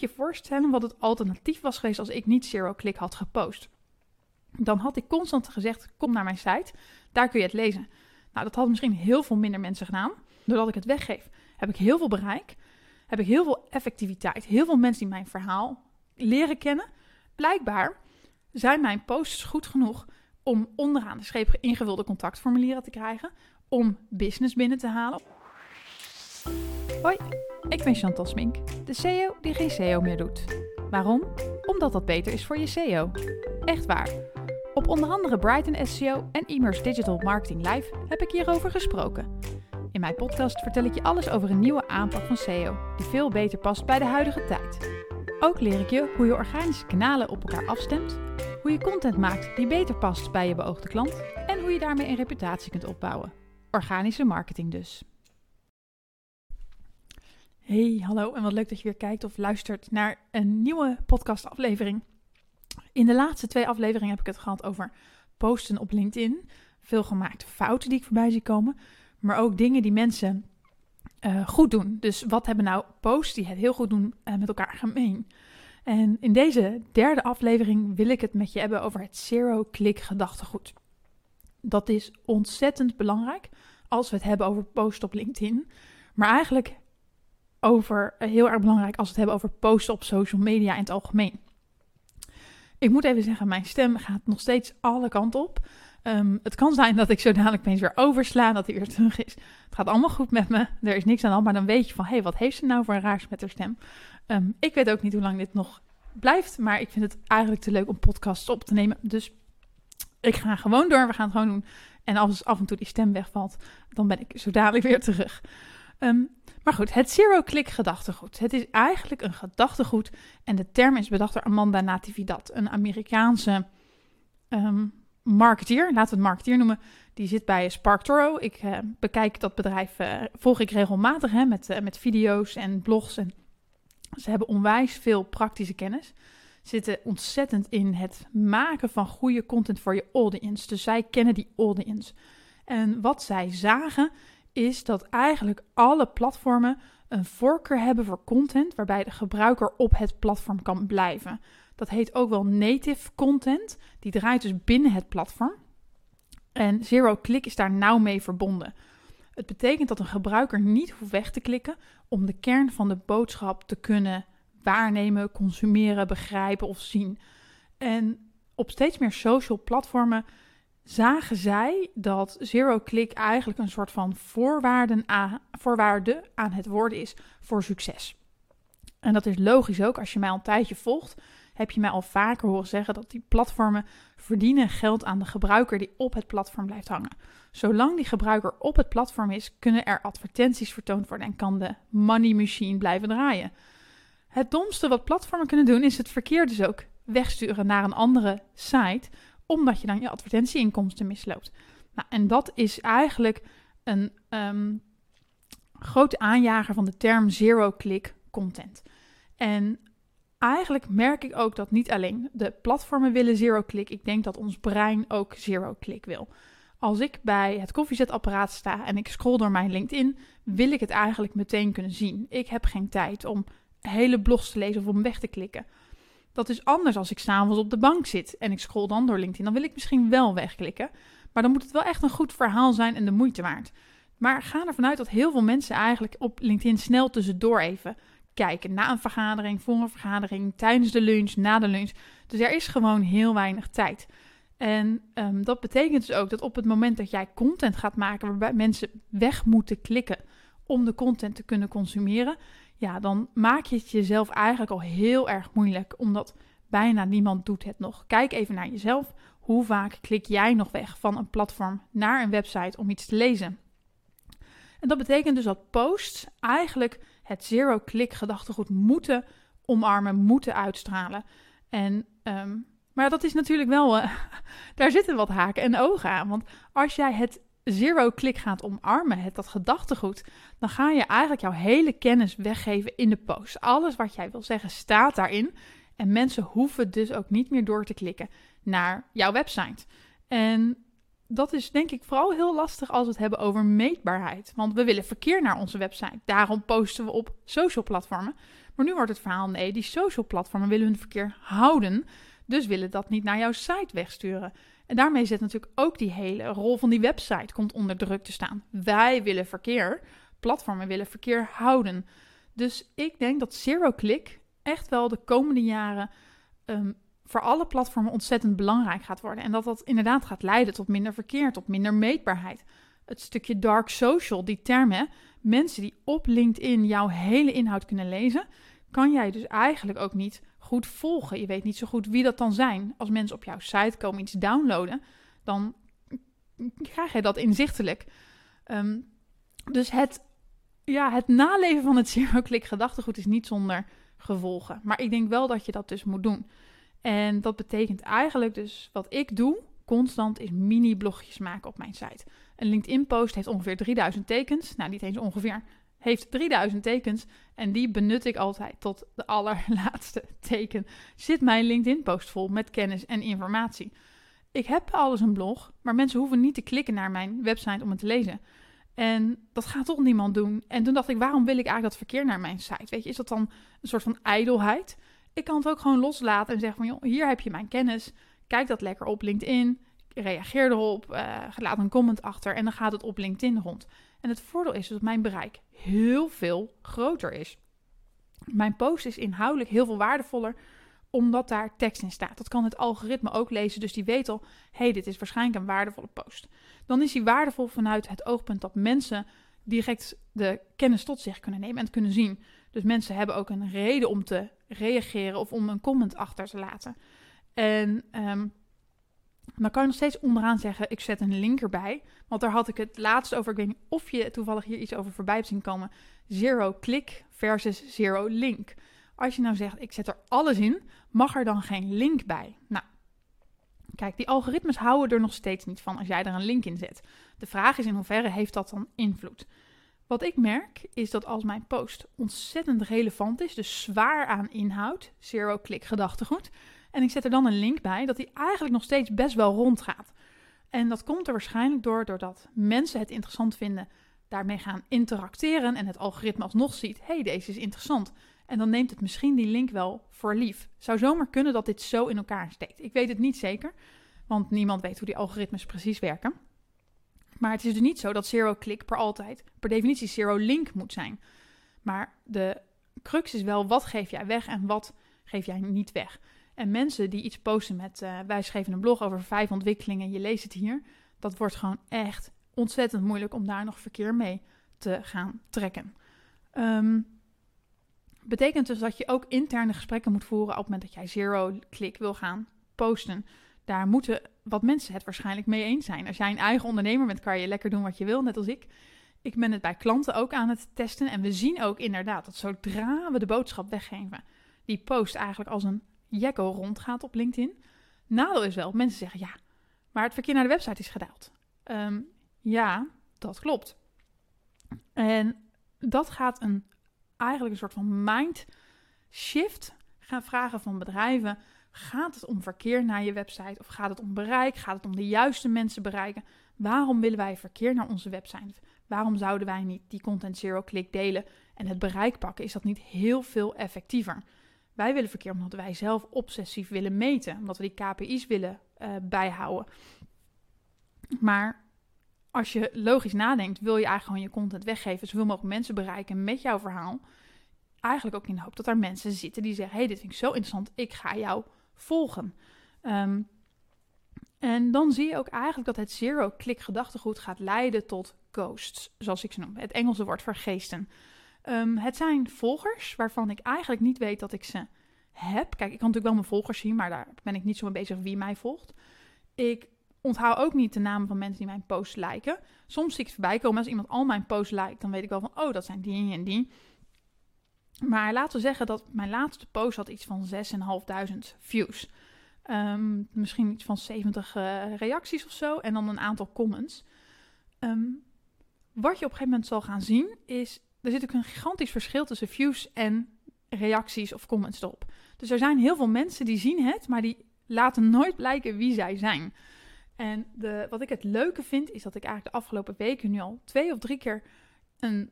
je voorstellen wat het alternatief was geweest als ik niet Zero Click had gepost. Dan had ik constant gezegd: kom naar mijn site, daar kun je het lezen. Nou, dat hadden misschien heel veel minder mensen gedaan. Doordat ik het weggeef, heb ik heel veel bereik, heb ik heel veel effectiviteit, heel veel mensen die mijn verhaal leren kennen. Blijkbaar zijn mijn posts goed genoeg om onderaan de scheep ingevulde contactformulieren te krijgen, om business binnen te halen. Hoi, ik ben Chantal Smink, de CEO die geen SEO meer doet. Waarom? Omdat dat beter is voor je SEO. Echt waar. Op onder andere Brighton SEO en Immers Digital Marketing Live heb ik hierover gesproken. In mijn podcast vertel ik je alles over een nieuwe aanpak van SEO, die veel beter past bij de huidige tijd. Ook leer ik je hoe je organische kanalen op elkaar afstemt, hoe je content maakt die beter past bij je beoogde klant en hoe je daarmee een reputatie kunt opbouwen. Organische marketing dus. Hey, hallo en wat leuk dat je weer kijkt of luistert naar een nieuwe podcastaflevering. In de laatste twee afleveringen heb ik het gehad over posten op LinkedIn. Veel gemaakte fouten die ik voorbij zie komen, maar ook dingen die mensen uh, goed doen. Dus wat hebben nou posts die het heel goed doen uh, met elkaar gemeen? En in deze derde aflevering wil ik het met je hebben over het zero-click gedachtegoed. Dat is ontzettend belangrijk als we het hebben over posten op LinkedIn. Maar eigenlijk over, uh, heel erg belangrijk als we het hebben over posten op social media in het algemeen. Ik moet even zeggen, mijn stem gaat nog steeds alle kanten op. Um, het kan zijn dat ik zo dadelijk opeens weer oversla, dat hij weer terug is. Het gaat allemaal goed met me, er is niks aan de hand, maar dan weet je van, hé, hey, wat heeft ze nou voor een raars met haar stem? Um, ik weet ook niet hoe lang dit nog blijft, maar ik vind het eigenlijk te leuk om podcasts op te nemen. Dus ik ga gewoon door, we gaan het gewoon doen. En als af en toe die stem wegvalt, dan ben ik zo dadelijk weer terug. Um, maar goed, het zero-click gedachtegoed. Het is eigenlijk een gedachtegoed en de term is bedacht door Amanda Natividad, een Amerikaanse um, marketeer, laten we het marketeer noemen. Die zit bij SparkToro. Ik uh, bekijk dat bedrijf, uh, volg ik regelmatig hè, met, uh, met video's en blogs. En ze hebben onwijs veel praktische kennis. Zitten ontzettend in het maken van goede content voor je audience. Dus zij kennen die audience. En wat zij zagen is dat eigenlijk alle platformen een voorkeur hebben voor content waarbij de gebruiker op het platform kan blijven. Dat heet ook wel native content. Die draait dus binnen het platform. En Zero Click is daar nauw mee verbonden. Het betekent dat een gebruiker niet hoeft weg te klikken om de kern van de boodschap te kunnen waarnemen, consumeren, begrijpen of zien. En op steeds meer social platformen zagen zij dat Zero Click eigenlijk een soort van voorwaarden aan, voorwaarde aan het worden is voor succes. En dat is logisch ook als je mij al een tijdje volgt heb je mij al vaker horen zeggen dat die platformen verdienen geld aan de gebruiker die op het platform blijft hangen. Zolang die gebruiker op het platform is, kunnen er advertenties vertoond worden en kan de money machine blijven draaien. Het domste wat platformen kunnen doen is het verkeer dus ook wegsturen naar een andere site, omdat je dan je advertentieinkomsten misloopt. Nou, en dat is eigenlijk een um, grote aanjager van de term zero-click content. En eigenlijk merk ik ook dat niet alleen de platformen willen zero-click. Ik denk dat ons brein ook zero-click wil. Als ik bij het koffiezetapparaat sta en ik scroll door mijn LinkedIn, wil ik het eigenlijk meteen kunnen zien. Ik heb geen tijd om hele blogs te lezen of om weg te klikken. Dat is anders als ik s'avonds op de bank zit en ik scroll dan door LinkedIn. Dan wil ik misschien wel wegklikken, maar dan moet het wel echt een goed verhaal zijn en de moeite waard. Maar ga ervan uit dat heel veel mensen eigenlijk op LinkedIn snel tussendoor even kijken. Na een vergadering, voor een vergadering, tijdens de lunch, na de lunch. Dus er is gewoon heel weinig tijd. En um, dat betekent dus ook dat op het moment dat jij content gaat maken waarbij mensen weg moeten klikken om de content te kunnen consumeren, ja, dan maak je het jezelf eigenlijk al heel erg moeilijk, omdat bijna niemand doet het nog. Kijk even naar jezelf. Hoe vaak klik jij nog weg van een platform naar een website om iets te lezen? En dat betekent dus dat posts eigenlijk het zero-click gedachtegoed moeten omarmen, moeten uitstralen. En, um, maar dat is natuurlijk wel, uh, daar zitten wat haken en ogen aan. Want als jij het zero-click gaat omarmen, het, dat gedachtegoed, dan ga je eigenlijk jouw hele kennis weggeven in de post. Alles wat jij wil zeggen staat daarin. En mensen hoeven dus ook niet meer door te klikken naar jouw website. En dat is denk ik vooral heel lastig als we het hebben over meetbaarheid. Want we willen verkeer naar onze website. Daarom posten we op social platformen. Maar nu wordt het verhaal: nee, die social platformen willen hun verkeer houden. Dus willen dat niet naar jouw site wegsturen. En daarmee zit natuurlijk ook die hele rol van die website komt onder druk te staan. Wij willen verkeer, platformen willen verkeer houden. Dus ik denk dat Zero Click echt wel de komende jaren um, voor alle platformen ontzettend belangrijk gaat worden. En dat dat inderdaad gaat leiden tot minder verkeer, tot minder meetbaarheid. Het stukje dark social, die termen, mensen die op LinkedIn jouw hele inhoud kunnen lezen, kan jij dus eigenlijk ook niet goed volgen. Je weet niet zo goed wie dat dan zijn. Als mensen op jouw site komen iets downloaden, dan krijg je dat inzichtelijk. Ehm, dus het, ja, het naleven van het zero-click gedachtegoed is niet zonder gevolgen. Maar ik denk wel dat je dat dus moet doen. En dat betekent eigenlijk dus wat ik doe constant is mini-blogjes maken op mijn site. Een LinkedIn-post heeft ongeveer 3000 tekens. Nou, niet eens ongeveer. Heeft 3000 tekens. En die benut ik altijd tot de allerlaatste teken. Zit mijn LinkedIn-post vol met kennis en informatie. Ik heb alles een blog, maar mensen hoeven niet te klikken naar mijn website om het te lezen. En dat gaat toch niemand doen. En toen dacht ik, waarom wil ik eigenlijk dat verkeer naar mijn site? Weet je, is dat dan een soort van ijdelheid? Ik kan het ook gewoon loslaten en zeggen van, hier heb je mijn kennis. Kijk dat lekker op LinkedIn. Reageer erop. Uh, laat een comment achter. En dan gaat het op LinkedIn rond. En het voordeel is dat mijn bereik heel veel groter is. Mijn post is inhoudelijk heel veel waardevoller omdat daar tekst in staat. Dat kan het algoritme ook lezen, dus die weet al: hey, dit is waarschijnlijk een waardevolle post. Dan is die waardevol vanuit het oogpunt dat mensen direct de kennis tot zich kunnen nemen en het kunnen zien. Dus mensen hebben ook een reden om te reageren of om een comment achter te laten. En um, dan kan je nog steeds onderaan zeggen: ik zet een link erbij. Want daar had ik het laatst over. Ik weet niet of je toevallig hier iets over voorbij hebt zien komen. Zero click versus zero link. Als je nou zegt: ik zet er alles in, mag er dan geen link bij? Nou, kijk, die algoritmes houden er nog steeds niet van als jij er een link in zet. De vraag is in hoeverre heeft dat dan invloed? Wat ik merk is dat als mijn post ontzettend relevant is, dus zwaar aan inhoud, zero-click gedachtegoed, en ik zet er dan een link bij, dat die eigenlijk nog steeds best wel rondgaat. En dat komt er waarschijnlijk door doordat mensen het interessant vinden, daarmee gaan interacteren en het algoritme alsnog ziet, hey, deze is interessant. En dan neemt het misschien die link wel voor lief. Zou zomaar kunnen dat dit zo in elkaar steekt. Ik weet het niet zeker, want niemand weet hoe die algoritmes precies werken. Maar het is dus niet zo dat zero click per altijd, per definitie zero link moet zijn. Maar de crux is wel, wat geef jij weg en wat geef jij niet weg? En mensen die iets posten met, uh, wij schreven een blog over vijf ontwikkelingen, je leest het hier. Dat wordt gewoon echt ontzettend moeilijk om daar nog verkeer mee te gaan trekken. Um, betekent dus dat je ook interne gesprekken moet voeren op het moment dat jij zero-click wil gaan posten. Daar moeten wat mensen het waarschijnlijk mee eens zijn. Als jij een eigen ondernemer bent, kan je lekker doen wat je wil, net als ik. Ik ben het bij klanten ook aan het testen. En we zien ook inderdaad dat zodra we de boodschap weggeven, die post eigenlijk als een jekko rondgaat op LinkedIn. Nadeel is wel, mensen zeggen ja, maar het verkeer naar de website is gedaald. Um, ja, dat klopt. En dat gaat een, eigenlijk een soort van mind shift gaan vragen van bedrijven. Gaat het om verkeer naar je website of gaat het om bereik? Gaat het om de juiste mensen bereiken? Waarom willen wij verkeer naar onze website? Waarom zouden wij niet die content zero click delen en het bereik pakken? Is dat niet heel veel effectiever? Wij willen verkeer omdat wij zelf obsessief willen meten, omdat we die KPI's willen uh, bijhouden. Maar als je logisch nadenkt, wil je eigenlijk gewoon je content weggeven, zoveel mogelijk mensen bereiken met jouw verhaal. Eigenlijk ook in de hoop dat er mensen zitten die zeggen: hey, dit vind ik zo interessant, ik ga jou volgen. Um, en dan zie je ook eigenlijk dat het zero-click gedachtegoed gaat leiden tot ghosts, zoals ik ze noem. Het Engelse woord voor geesten. Um, het zijn volgers waarvan ik eigenlijk niet weet dat ik ze heb. Kijk, ik kan natuurlijk wel mijn volgers zien, maar daar ben ik niet zo mee bezig wie mij volgt. Ik onthoud ook niet de namen van mensen die mijn posts liken. Soms zie ik het voorbij komen. Als iemand al mijn posts lijkt, dan weet ik wel van, oh, dat zijn die en die. Maar laten we zeggen dat mijn laatste post had iets van 6.500 views. Um, misschien iets van 70 uh, reacties of zo. En dan een aantal comments. Um, wat je op een gegeven moment zal gaan zien, is er zit ook een gigantisch verschil tussen views en reacties of comments erop. Dus er zijn heel veel mensen die zien het, maar die laten nooit blijken wie zij zijn. En de, wat ik het leuke vind, is dat ik eigenlijk de afgelopen weken nu al twee of drie keer een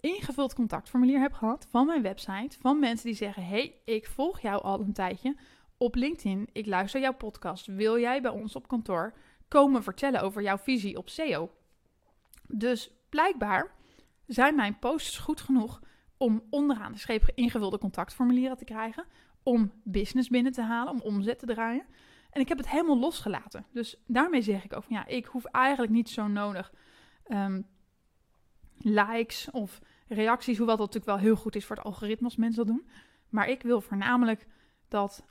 ingevuld contactformulier heb gehad van mijn website. Van mensen die zeggen: Hey, ik volg jou al een tijdje op LinkedIn. Ik luister jouw podcast. Wil jij bij ons op kantoor komen vertellen over jouw visie op SEO? Dus blijkbaar zijn mijn posts goed genoeg om onderaan de scheep ingevulde contactformulieren te krijgen. Om business binnen te halen, om omzet te draaien. En ik heb het helemaal losgelaten. Dus daarmee zeg ik ook van ja, ik hoef eigenlijk niet zo nodig ehm, likes of reacties. Hoewel dat natuurlijk wel heel goed is voor het algoritme als mensen dat doen. Maar ik wil voornamelijk dat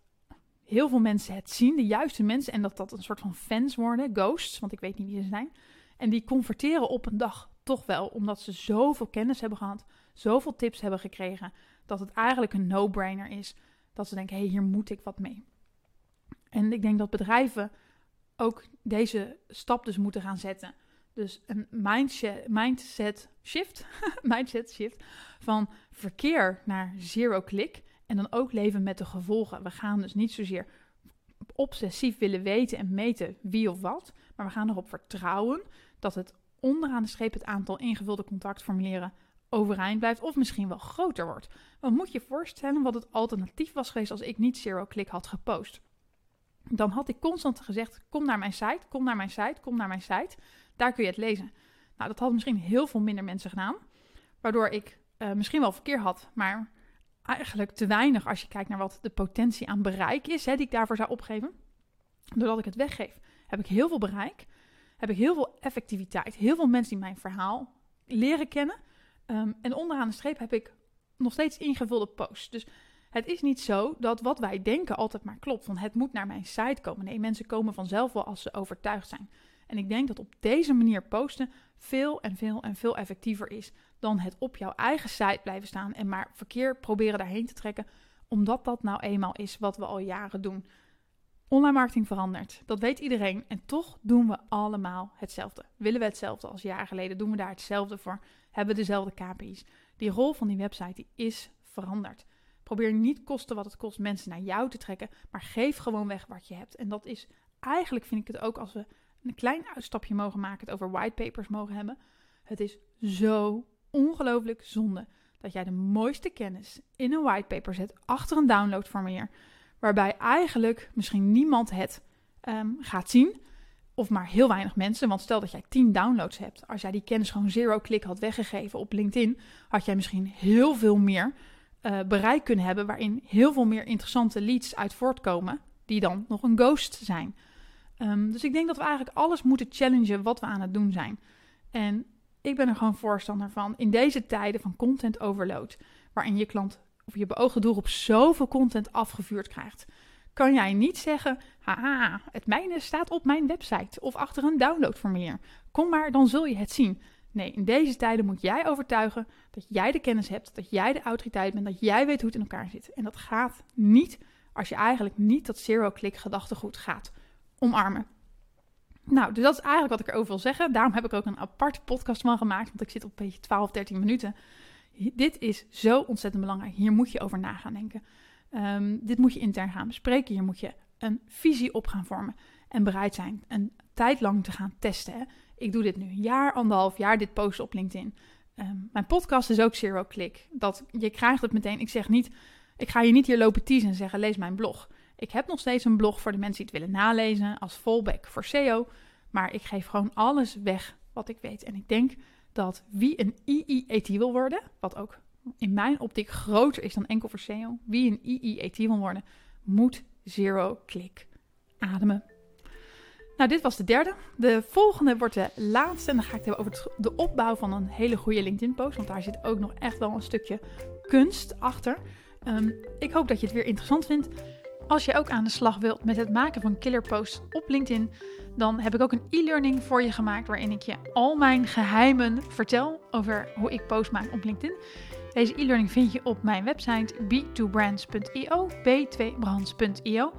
heel veel mensen het zien, de juiste mensen. En dat dat een soort van fans worden, ghosts, want ik weet niet wie ze zijn. En die converteren op een dag toch wel, omdat ze zoveel kennis hebben gehad, zoveel tips hebben gekregen, dat het eigenlijk een no-brainer is. Dat ze denken, hé, hey, hier moet ik wat mee. En ik denk dat bedrijven ook deze stap dus moeten gaan zetten. Dus een mindset, shift, mindset shift van verkeer naar zero click en dan ook leven met de gevolgen. We gaan dus niet zozeer obsessief willen weten en meten wie of wat, maar we gaan erop vertrouwen dat het onderaan de streep het aantal ingevulde contactformulieren overeind blijft of misschien wel groter wordt. Want moet je voorstellen wat het alternatief was geweest als ik niet zero click had gepost. Dan had ik constant gezegd: kom naar mijn site, kom naar mijn site, kom naar mijn site. Daar kun je het lezen. Nou, dat had misschien heel veel minder mensen gedaan. Waardoor ik uh, misschien wel verkeer had, maar eigenlijk te weinig als je kijkt naar wat de potentie aan bereik is, hè, die ik daarvoor zou opgeven. Doordat ik het weggeef, heb ik heel veel bereik, heb ik heel veel effectiviteit, heel veel mensen die mijn verhaal leren kennen. Um, en onderaan de streep heb ik nog steeds ingevulde posts. Dus het is niet zo dat wat wij denken altijd maar klopt. Van het moet naar mijn site komen. Nee, mensen komen vanzelf wel als ze overtuigd zijn. En ik denk dat op deze manier posten veel en veel en veel effectiever is dan het op jouw eigen site blijven staan en maar verkeer proberen daarheen te trekken, omdat dat nou eenmaal is wat we al jaren doen. Online marketing verandert, dat weet iedereen en toch doen we allemaal hetzelfde. Willen we hetzelfde als jaren geleden? Doen we daar hetzelfde voor? Hebben we dezelfde KPI's? Die rol van die website die is veranderd. Probeer niet kosten wat het kost mensen naar jou te trekken, maar geef gewoon weg wat je hebt. En dat is eigenlijk, vind ik het ook, als we een klein uitstapje mogen maken, het over whitepapers mogen hebben. Het is zo ongelooflijk zonde dat jij de mooiste kennis in een whitepaper zet achter een downloadformulier, waarbij eigenlijk misschien niemand het ehm, gaat zien. Of maar heel weinig mensen. Want stel dat jij 10 downloads hebt. Als jij die kennis gewoon zero click had weggegeven op LinkedIn, had jij misschien heel veel meer uh, bereik kunnen hebben. Waarin heel veel meer interessante leads uit voortkomen. Die dan nog een ghost zijn. Um, dus ik denk dat we eigenlijk alles moeten challengen wat we aan het doen zijn. En ik ben er gewoon voorstander van. In deze tijden van content overload, waarin je klant of je beoogde doelgroep zoveel content afgevuurd krijgt, kan jij niet zeggen: haha, het mijne staat op mijn website of achter een downloadformulier. Kom maar, dan zul je het zien. Nee, in deze tijden moet jij overtuigen dat jij de kennis hebt, dat jij de autoriteit bent, dat jij weet hoe het in elkaar zit. En dat gaat niet als je eigenlijk niet dat zero-click gedachtegoed gaat omarmen. Nou, dus dat is eigenlijk wat ik erover wil zeggen. Daarom heb ik ook een aparte podcast van gemaakt, want ik zit op een beetje 12, 13 minuten. Dit is zo ontzettend belangrijk. Hier moet je over na gaan denken. Um, dit moet je intern gaan bespreken. Hier moet je een visie op gaan vormen. En bereid zijn een tijd lang te gaan testen. Hè. Ik doe dit nu een jaar, anderhalf jaar, dit posten op LinkedIn. Um, mijn podcast is ook zero click. Dat, je krijgt het meteen. Ik zeg niet, ik ga je niet hier lopen teasen en zeggen, lees mijn blog. Ik heb nog steeds een blog voor de mensen die het willen nalezen als fallback voor SEO. Maar ik geef gewoon alles weg wat ik weet. En ik denk dat wie een IIET wil worden, wat ook in mijn optiek groter is dan enkel voor SEO, wie een IIET wil worden, moet zero click ademen. Nou, dit was de derde. De volgende wordt de laatste. En dan ga ik het hebben over de opbouw van een hele goede LinkedIn-post. Want daar zit ook nog echt wel een stukje kunst achter. Um, ik hoop dat je het weer interessant vindt. Als je ook aan de slag wilt met het maken van killer posts op LinkedIn, dan heb ik ook een e-learning voor je gemaakt waarin ik je al mijn geheimen vertel over hoe ik post maak op LinkedIn. Deze e-learning vind je op mijn website b2brands.io, b2brands.io.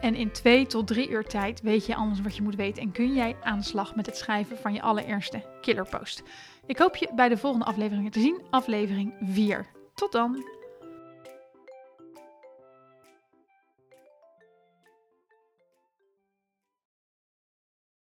En in twee tot drie uur tijd weet je alles wat je moet weten en kun jij aan de slag met het schrijven van je allereerste killer post. Ik hoop je bij de volgende afleveringen te zien, aflevering 4. Tot dan!